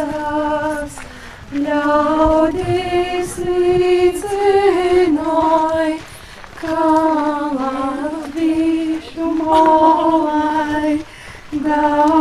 priecās, ļaudis līdzināja, kā latviešu molai, daži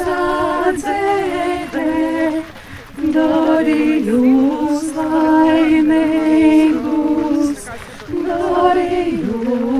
visā dzīvē darījus laimīgus, darījus laimīgus.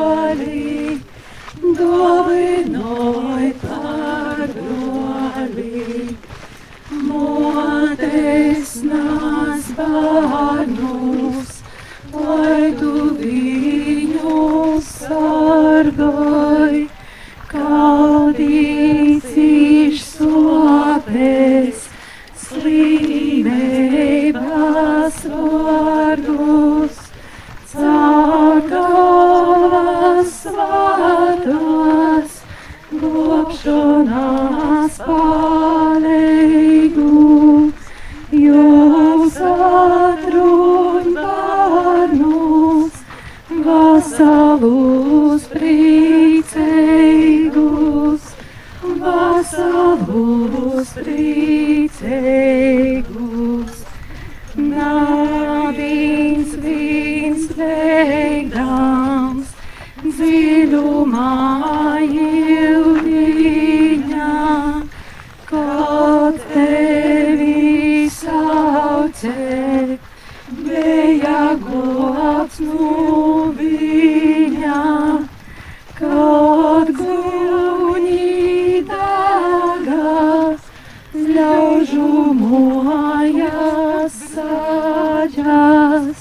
snow. Vasalus priecīgus, vasalus priecīgus. Nāvīns vīns veidams, dziļumā jūriņā, kad tevi saucē, jumuayas sajas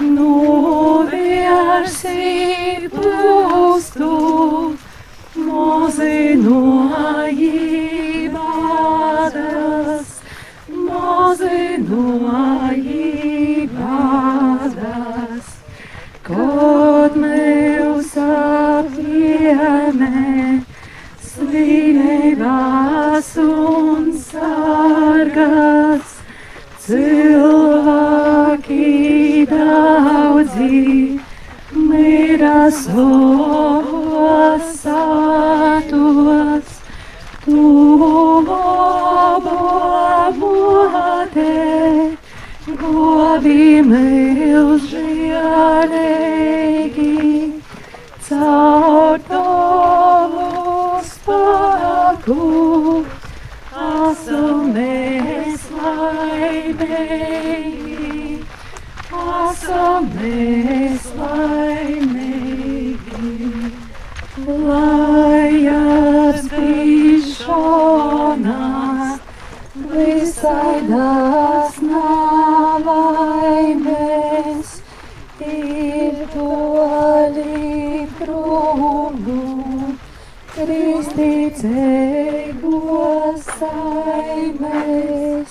Nubear si posto Mozenus mīra savos sātos, tu labamotē, gobi milžēlīgi, caur tavu spēku, esam mēs laimīgi, esam mēs visai das nelaimēs ir toli prom kristīcēgos saimēs,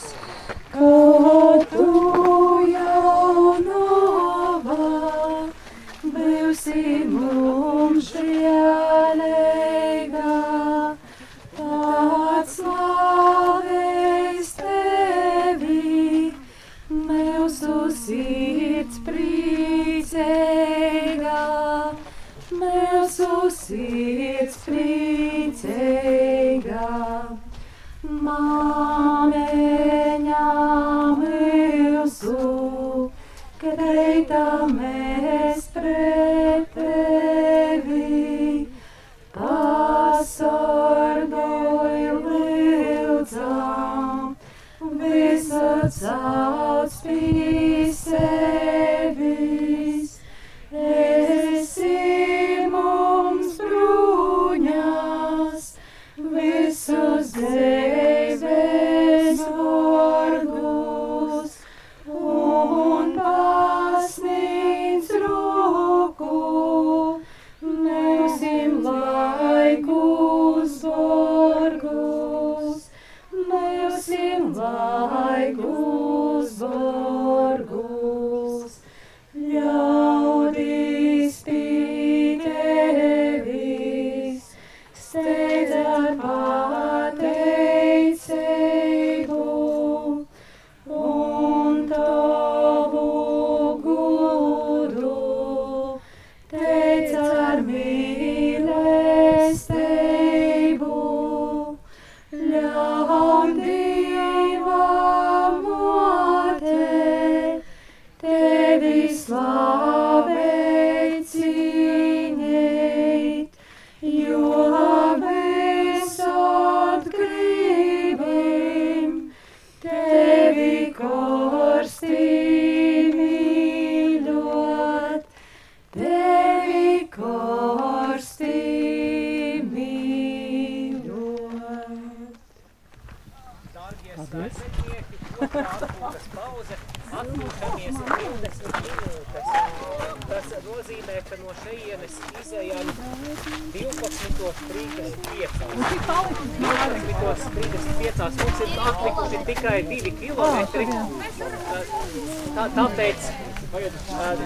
pasargoj lūdzam, visu cauc pauze, atpūšamies 20 minūtes. Tas nozīmē, ka no šejienes izējām 12.35. 12.35. Mums ir atlikuši tikai 2 kilometri. Tā, tāpēc,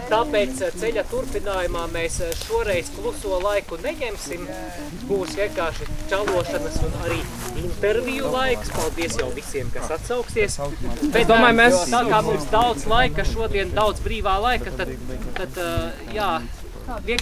tāpēc ceļa turpinājumā mēs šoreiz kluso laiku neņemsim. Būs vienkārši čalošanas un arī interviju laiks. Paldies jau visiem, kas atsauksies. Bet, domāju, mēs- tā kā mums daudz laika, šodien daudz brīvā laika, tad, tad jā, vienkārši